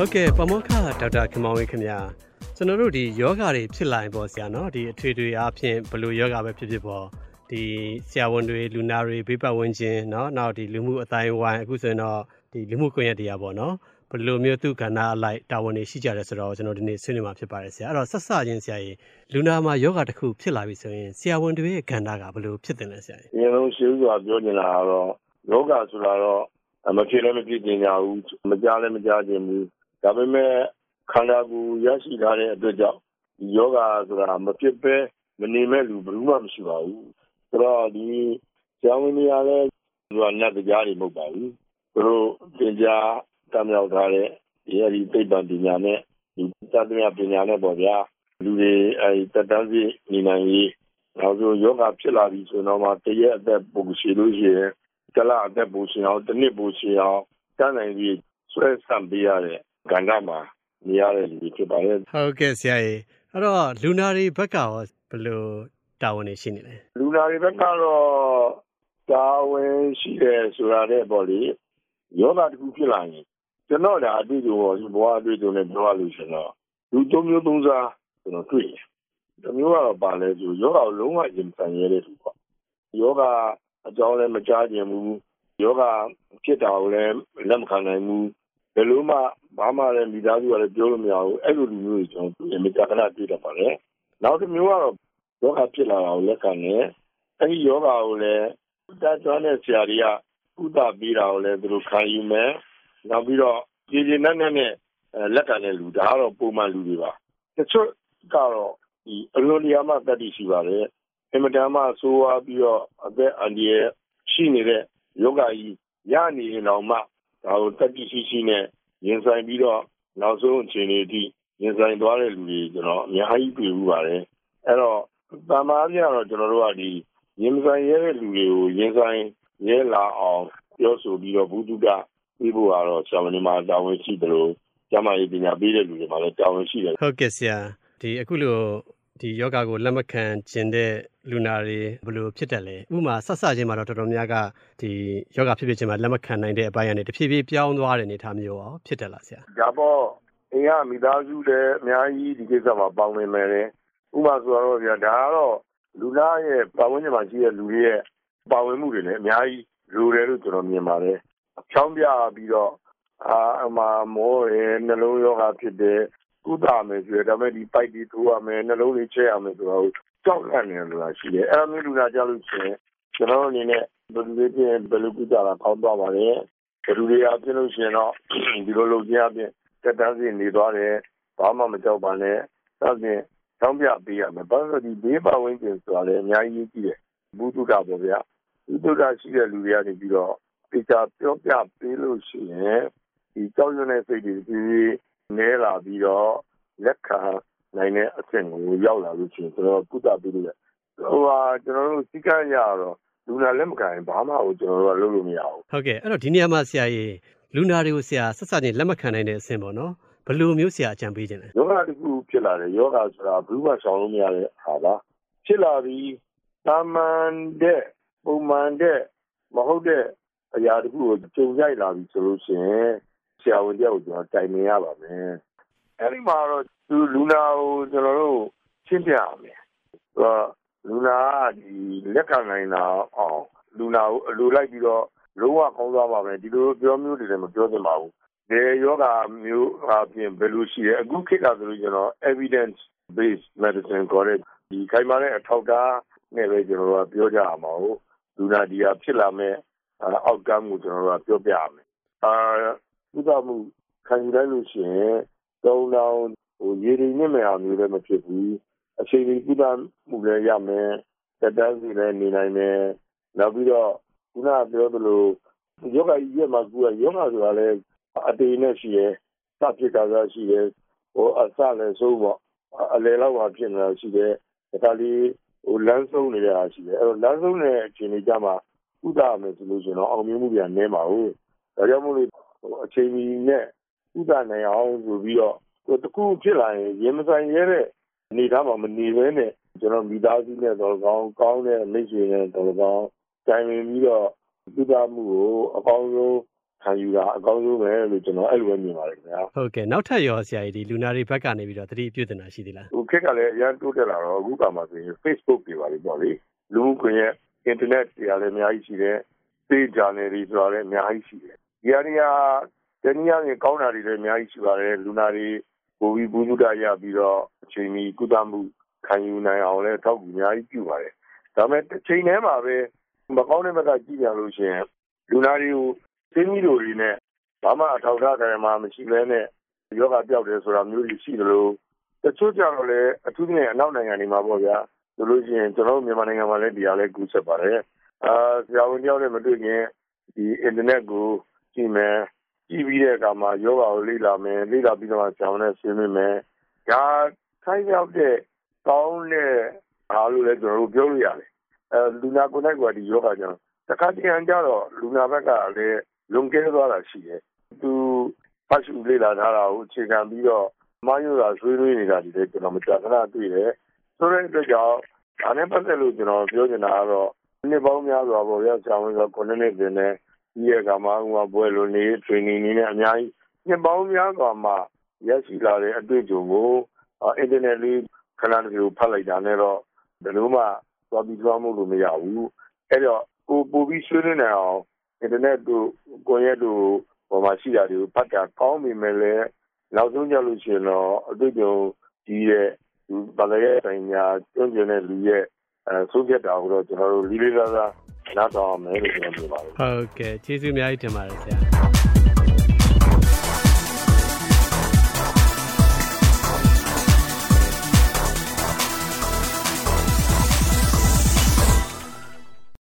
ဟုတ်ကဲ့ပမောက္ခဒေါက်တာခင်မောင်ဝင်းခင်ဗျာကျွန်တော်တို့ဒီယောဂါတွေဖြစ်လာရင်ပေါ့ဆရာနော်ဒီအထွေထွေအားဖြင့်ဘယ်လိုယောဂါပဲဖြစ်ဖြစ်ပေါ့ဒီဆရာဝန်တွေလူနာတွေဘေးပတ်ဝန်းကျင်နော်နောက်ဒီလူမှုအတိုင်းဝိုင်းအခုဆိုရင်တော့ဒီလူမှုကွန်ရက်တရားပေါ့နော်ဘယ်လိုမျိုးသူကဏ္ဍအလိုက်တာဝန်တွေရှိကြတယ်ဆိုတော့ကျွန်တော်ဒီနေ့ဆွေးနွေးမှာဖြစ်ပါတယ်ဆရာအဲ့တော့ဆက်စချင်းဆရာကြီးလူနာမှာယောဂါတစ်ခုဖြစ်လာပြီဆိုရင်ဆရာဝန်တွေရဲ့ကဏ္ဍကဘယ်လိုဖြစ်တယ်လဲဆရာကြီးအရင်ဆုံးရှင်းစွာပြောနေတာကတော့ယောဂဆိုတာတော့မဖြစ်လည်းမဖြစ်ကျင်ကြဘူးမကြားလည်းမကြားကျင်ဘူး ဒါပေမဲ့ ခန္ဓာကိုယ်ရရှိထားတဲ့အတွက်ကြောင့်ဒီယောဂဆိုတာ မဖြစ်ပဲမနေမဲ့လူ ဘယ်သူမှ မရှိပါဘူး ဆိုတော့ ဒီကျောင်းဝင်နေရလဲသူကနတ်တရားတွေ မဟုတ်ပါဘူး သူတို့ သင်ကြားတမ်းမြောက်ထားတဲ့ဒီအဒီသိပ္ပံပညာနဲ့ဒီသတ္တမြပညာနဲ့ပေါ့ဗျာ လူတွေအဲဒီတက်တန်းစီနေနိုင်ရေး နောက်ဆိုယောဂဖြစ်လာပြီ ဆိုတော့မှ တရက်အသက်ပုံရှိလို့ရှိရင် တလ အသက်ပုံရှိအောင်တစ်နှစ်ပုံရှိအောင် တန်းနိုင်ပြီးဆွဲဆန့်ပေးရတဲ့ ကဏ္ဍမှာနေရတဲ့လူတွေဖြစ်ပါရဲ့ဟုတ်ကဲ့ဆရာကြီးအဲ့တော့လူနာတွေဘက်ကရောဘယ်လိုတာဝန်တွေရှိနေလဲလူနာတွေဘက်ကတော့တာဝန်ရှိတယ်ဆိုတာတဲ့ပေါ့လေယောဂတစ်ခုဖြစ်လာရင်ကျွန်တော်ဒါအတွေ့အကြုံပေါ့ဘဝအတွေ့အကြုံနဲ့ပြောရလို့ရှင်တော့လူသုံးမျိုးသုံးစားကျွန်တော်တွေ့တယ်။တစ်မျိုးကတော့ပါလဲဆိုယောဂကိုလုံးဝရင်ဆိုင်ရတဲ့လူပေါ့။ယောဂအကြောင်းလည်းမကြားခြင်းဘူး။ယောဂဖြစ်တာကိုလည်းလက်မခံနိုင်ဘူး။ဘယ်လိုမှ ဘာမှလည်းမိသားစုကလည်းပြောလို့မရဘူး။အဲ့လိုလူမျိုးတွေကျွန်တော်တွေ့ရင်မကြခဏတွေ့တတ်ပါလေ။နောက်တစ်မျိုးကတော့ယောဂဖြစ်လာတာကိုလက်ခံတယ်။အဲ့ဒီယောဂကိုလည်းတာကျွမ်းတဲ့ဆရာတွေကဥဒပေးတာကိုလည်းသူတို့ခံယူမယ်။နောက်ပြီးတော့ပြည်ပြည်နဲ့နဲ့လက်ခံတဲ့လူဒါကတော့ပုံမှန်လူတွေပါ။တချို့ကတော့ဒီအလွန်တရာမှတတ်သိရှိပါတယ်။အင်မတန်မှဆိုးဝါးပြီးတော့အသက်အန္တရာယ်ရှိနေတဲ့ယောဂကြီးရနေရင်တော့မှဒါကိုတတ်သိရှိရှိနဲ့ ရင်ဆိုင်ပြီးတော့နောက်ဆုံးအခြေအနေအထိရင်ဆိုင်သွားတဲ့လူတွေကျွန်တော်အများကြီးတွေ့ဘူးပါတယ်။အဲ့တော့တမားပြတော့ကျွန်တော်တို့ကဒီရင်ဆိုင်ရဲတဲ့လူတွေကိုရင်ဆိုင်ရဲလာအောင်ပြောဆိုပြီးတော့ဘုဒ္ဓကပြီးဖို့ကတော့ဆရာဝန်တွေမှာတာဝန်ရှိတယ်လို့ကျမကြီးပညာပေးတဲ့လူတွေမှာလည်းတာဝန်ရှိတယ်ဟုတ်ကဲ့ဆရာဒီအခုလို ဒီယောဂကိုလက်မခံခြင်းတဲ့လူနာတွေဘယ်လိုဖြစ်တယ်လဲဥပမာဆက်ဆချင်းမှာတော့တော်တော်များကဒီယောဂဖြစ်ဖြစ်ချင်းမှာလက်မခံနိုင်တဲ့အပိုင်းကနေတဖြည်းဖြည်းပြောင်းသွားတဲ့အနေအထားမျိုးရောဖြစ်တယ်လားဆရာဒါပေါ့အိမ်ကမိသားစုလည်းအများကြီးဒီကိစ္စမှာပေါင်းနေမယ်လေဥပမာဆိုတော့ဗျာဒါကတော့လူသားရဲ့ပတ်ဝန်းကျင်မှာရှိတဲ့လူတွေရဲ့ပါဝင်မှုတွေလည်းအများကြီးလိုတယ်လို့ကျွန်တော်မြင်ပါတယ်ချောင်းပြပြီးတော့အာအမမောရဲနှလုံးယောဂဖြစ်တယ် ကုသမယ်ဆိုရဒါပေမဲ့ဒီပိုက်တွေထိုးရမယ်နှလုံးလေးချဲရမယ်ဆိုတော့ကြောက်လန့်နေလို့ရှိတယ်အဲ့လိုမျိုးလူနာကြလို့ရှိရင်ကျွန်တော်အနေနဲ့ဘယ်လိုလဲပြင်ဘယ်လိုကုသတာကောင်းသွားပါလဲဘယ်လိုတွေအပြင်လို့ရှိရင်တော့ဒီလိုလုပ်ခြင်းအပြင်တက်တန်းစီနေသွားတယ်ဘာမှမကြောက်ပါနဲ့ဒါပြင်တောင်းပြပေးရမယ်ဘာလို့ဒီဘေးပတ်ဝန်းကျင်ဆိုတာလည်းအများကြီးကြီးတယ်ဘုဒ္ဓတာပေါ့ဗျာဘုဒ္ဓတာရှိတဲ့လူတွေကနေပြီးတော့တေချာပြောပြပေးလို့ရှိရင်ဒီကြောက်ရွံ့တဲ့စိတ်တွေဒီ နဲလာပြီးတော့လက်ခံနိုင်တဲ့အဆင့်ကိုရောက်လာလို့ရှိရင်ကျွန်တော်ကုသပေးလို့ရဟိုဟာကျွန်တော်တို့စိကံရတော့လူနာလက်မခံရင်ဘာမှကိုကျွန်တော်တို့ကလုပ်လို့မရဘူးဟုတ်ကဲ့အဲ့တော့ဒီနေရာမှာဆရာကြီးလူနာတွေကိုဆရာဆက်ဆက်ချင်းလက်မခံနိုင်တဲ့အဆင့်ပေါ့နော်ဘယ်လိုမျိုးဆရာအကြံပေးခြင်းလဲယောဂတစ်ခုဖြစ်လာတယ်ယောဂဆိုတာဘယ်သူမှဆောင်လို့မရတဲ့ဟာပါဖြစ်လာပြီးတာမန်တဲ့ပုံမှန်တဲ့မဟုတ်တဲ့အရာတစ်ခုကိုကြုံရိုက်လာပြီဆိုလို့ရှိရင် ဆရာဝန်တယောက်ကိုကျွန်တော်တိုင်ပင်ရပါမယ်အဲဒီမှာတော့သူလူနာကိုကျွန်တော်တို့ရှင်းပြရမယ်ဆိုတော့လူနာကဒီလက်ခံနိုင်တာအောင်လူနာကိုအလိုလိုက်ပြီးတော့လုံးဝကောင်းသွားပါမယ်ဒီလိုပြောမျိုးတွေလည်းမပြောသင့်ပါဘူးဒီယောဂမျိုးအပြင်ဘယ်လိုရှိလဲအခုခေတ်ကဆိုလို့ကျွန်တော် evidence based medicine ခေါ်တဲ့ဒီခိုင်မာတဲ့အထောက်အထားနဲ့ပဲကျွန်တော်တို့ကပြောကြရမှာဟုတ်လူနာဒီဟာဖြစ်လာမဲ့အောက်ကမ်းကိုကျွန်တော်တို့ကပြောပြရမယ်အာ ဥဒမှုခံယူလိုက်လို့ရှိရင်တုံတောင်ဟိုရေရင်နဲ့မရမျိုးလည်းမဖြစ်ဘူးအချိန်ကြီးဥဒမှုလည်းရမယ်တက်တန်းစီလည်းနေနိုင်မယ်နောက်ပြီးတော့ခုနပြောသလိုယောဂကြီးရဲ့မှာကူကယောဂဆိုတာလည်းအတေနဲ့ရှိရဲစဖြစ်တာကရှိရဲဟိုအစလည်းဆုံးပေါ့အလေလောက်ပါဖြစ်နေတာရှိတယ်ဒါကလေးဟိုလမ်းဆုံးနေတာရှိတယ်အဲ့တော့လမ်းဆုံးတဲ့အခြေအနေကြမှာဥဒမယ်ဆိုလို့ရှိရင်တော့အောင်မြင်မှုပြန်နည်းပါဘူးဒါကြောင့်မို့လို့ အချိန်ကြီးနဲ့ဥဒနိုင်အောင်ဆိုပြီးတော့ဟိုတခုဖြစ်လာရင်ရင်မဆိုင်ရဲတဲ့အနေသားမှာမနေဘဲနဲ့ကျွန်တော်မိသားစုနဲ့တော့ကောင်းကောင်းတဲ့မိတ်ဆွေနဲ့တော့ကောင်းတိုင်ပင်ပြီးတော့ဥဒမှုကိုအကောင်းဆုံးခံယူတာအကောင်းဆုံးပဲလို့ကျွန်တော်အဲ့လိုပဲမြင်ပါတယ်ခင်ဗျာဟုတ်ကဲ့နောက်ထပ်ရောဆရာကြီးဒီလူနာတွေဘက်ကနေပြီးတော့သတိပြုတင်တာရှိသေးလားဟိုခက်ကလည်းအရင်တိုးတက်လာတော့အခုကမှဆိုရင် Facebook တွေပါလေပေါ့လေလူမှုကွန်ရက် internet တွေကလည်းအများကြီးရှိတယ် page journal တွေဆိုတာလည်းအများကြီးရှိတယ် ဒီအရာတနည်းအားဖြင့်ကောင်းတာတွေလည်းအများကြီးရှိပါတယ်လူနာတွေပိုပြီးဘူးစုတရပြီးတော့အချိန်မီကုသမှုခံယူနိုင်အောင်လည်းထောက်ကူအများကြီးပြုပါတယ်ဒါပေမဲ့တစ်ချိန်တည်းမှာပဲမကောင်းတဲ့ဘက်ကကြည့်ရလို့ရှိရင်လူနာတွေကိုသိမိတို့တွေနဲ့ဘာမှအထောက်အထားကြရမှာမရှိဘဲနဲ့ယောဂပြောက်တယ်ဆိုတာမျိုးတွေရှိသလိုတချို့ကြတော့လည်းအထူးသဖြင့်အနောက်နိုင်ငံတွေမှာပေါ့ဗျာဆိုလို့ရှိရင်ကျွန်တော်တို့မြန်မာနိုင်ငံမှာလည်းဒီဟာလည်းကူးဆက်ပါတယ်အာဆရာဝန်တယောက်နဲ့မတွေ့ခင်ဒီ internet ကိုကြ ည့်မယ်ကြည့်ပြီးတဲ့အခါမှာယောဂကိုလေ့လာမယ်လေ့လာပြီးတော့ဆရာဝန်နဲ့ဆွေးနွေးမယ်ဒါခိုင်းရောက်တဲ့ကောင်းတဲ့အားလို့လည်းကျွန်တော်တို့ပြောလို့ရတယ်အဲလူနာကိုယ်တိုင်ကဒီယောဂကြောင့်တခါတည်းအကြတော့လူနာဘက်ကလည်းလွန်ကဲသွားတာရှိတယ်သူဖတ်ရှုလေ့လာထားတာကိုအခြေခံပြီးတော့မယုတာဆွေးနွေးနေတာဒီလေကျွန်တော်မကြာခဏတွေ့တယ်ဆိုတဲ့အတွက်ကြောင့်ဒါနဲ့ပတ်သက်လို့ကျွန်တော်ပြောချင်တာကတော့နှစ်ပေါင်းများစွာပေါ့ရဆရာဝန်ဆို9နှစ်တင်နေ ဒီရကမှဟိုဘွယ်လိုနေ training နေနဲ့အများကြီးနှစ်ပေါင်းများစွာမှရရှိလာတဲ့အတွေ့အကြုံကိုအင်တာနက်လေးခဏတည်းကိုဖတ်လိုက်တာနဲ့တော့ဘယ်လိုမှသွားပြီးသွားမှုလို့မရဘူးအဲ့တော့ကိုပို့ပြီးဆွေးနွေးနေအောင်အင်တာနက်တို့ကိုရက်တို့ပေါ်မှာရှိတာတွေကိုဖတ်တာကောင်းပြီမဲ့လည်းနောက်ဆုံးကြလို့ရှိရင်တော့အတွေ့အကြုံကြီးရဲ့ဒီဘာလဲဆိုင်ညာကျွမ်းကျင်တဲ့လူရဲ့အဲဆုံးဖြတ်တာကိုတော့ကျွန်တော်တို့လေးလေးစားစား နားထောင်အောင်မယ်လို့ကျွန်တော်ပြောပါတယ်ဟုတ်ကဲ့ကျေးဇူးအများကြီးတင်ပါတယ်ဆရာ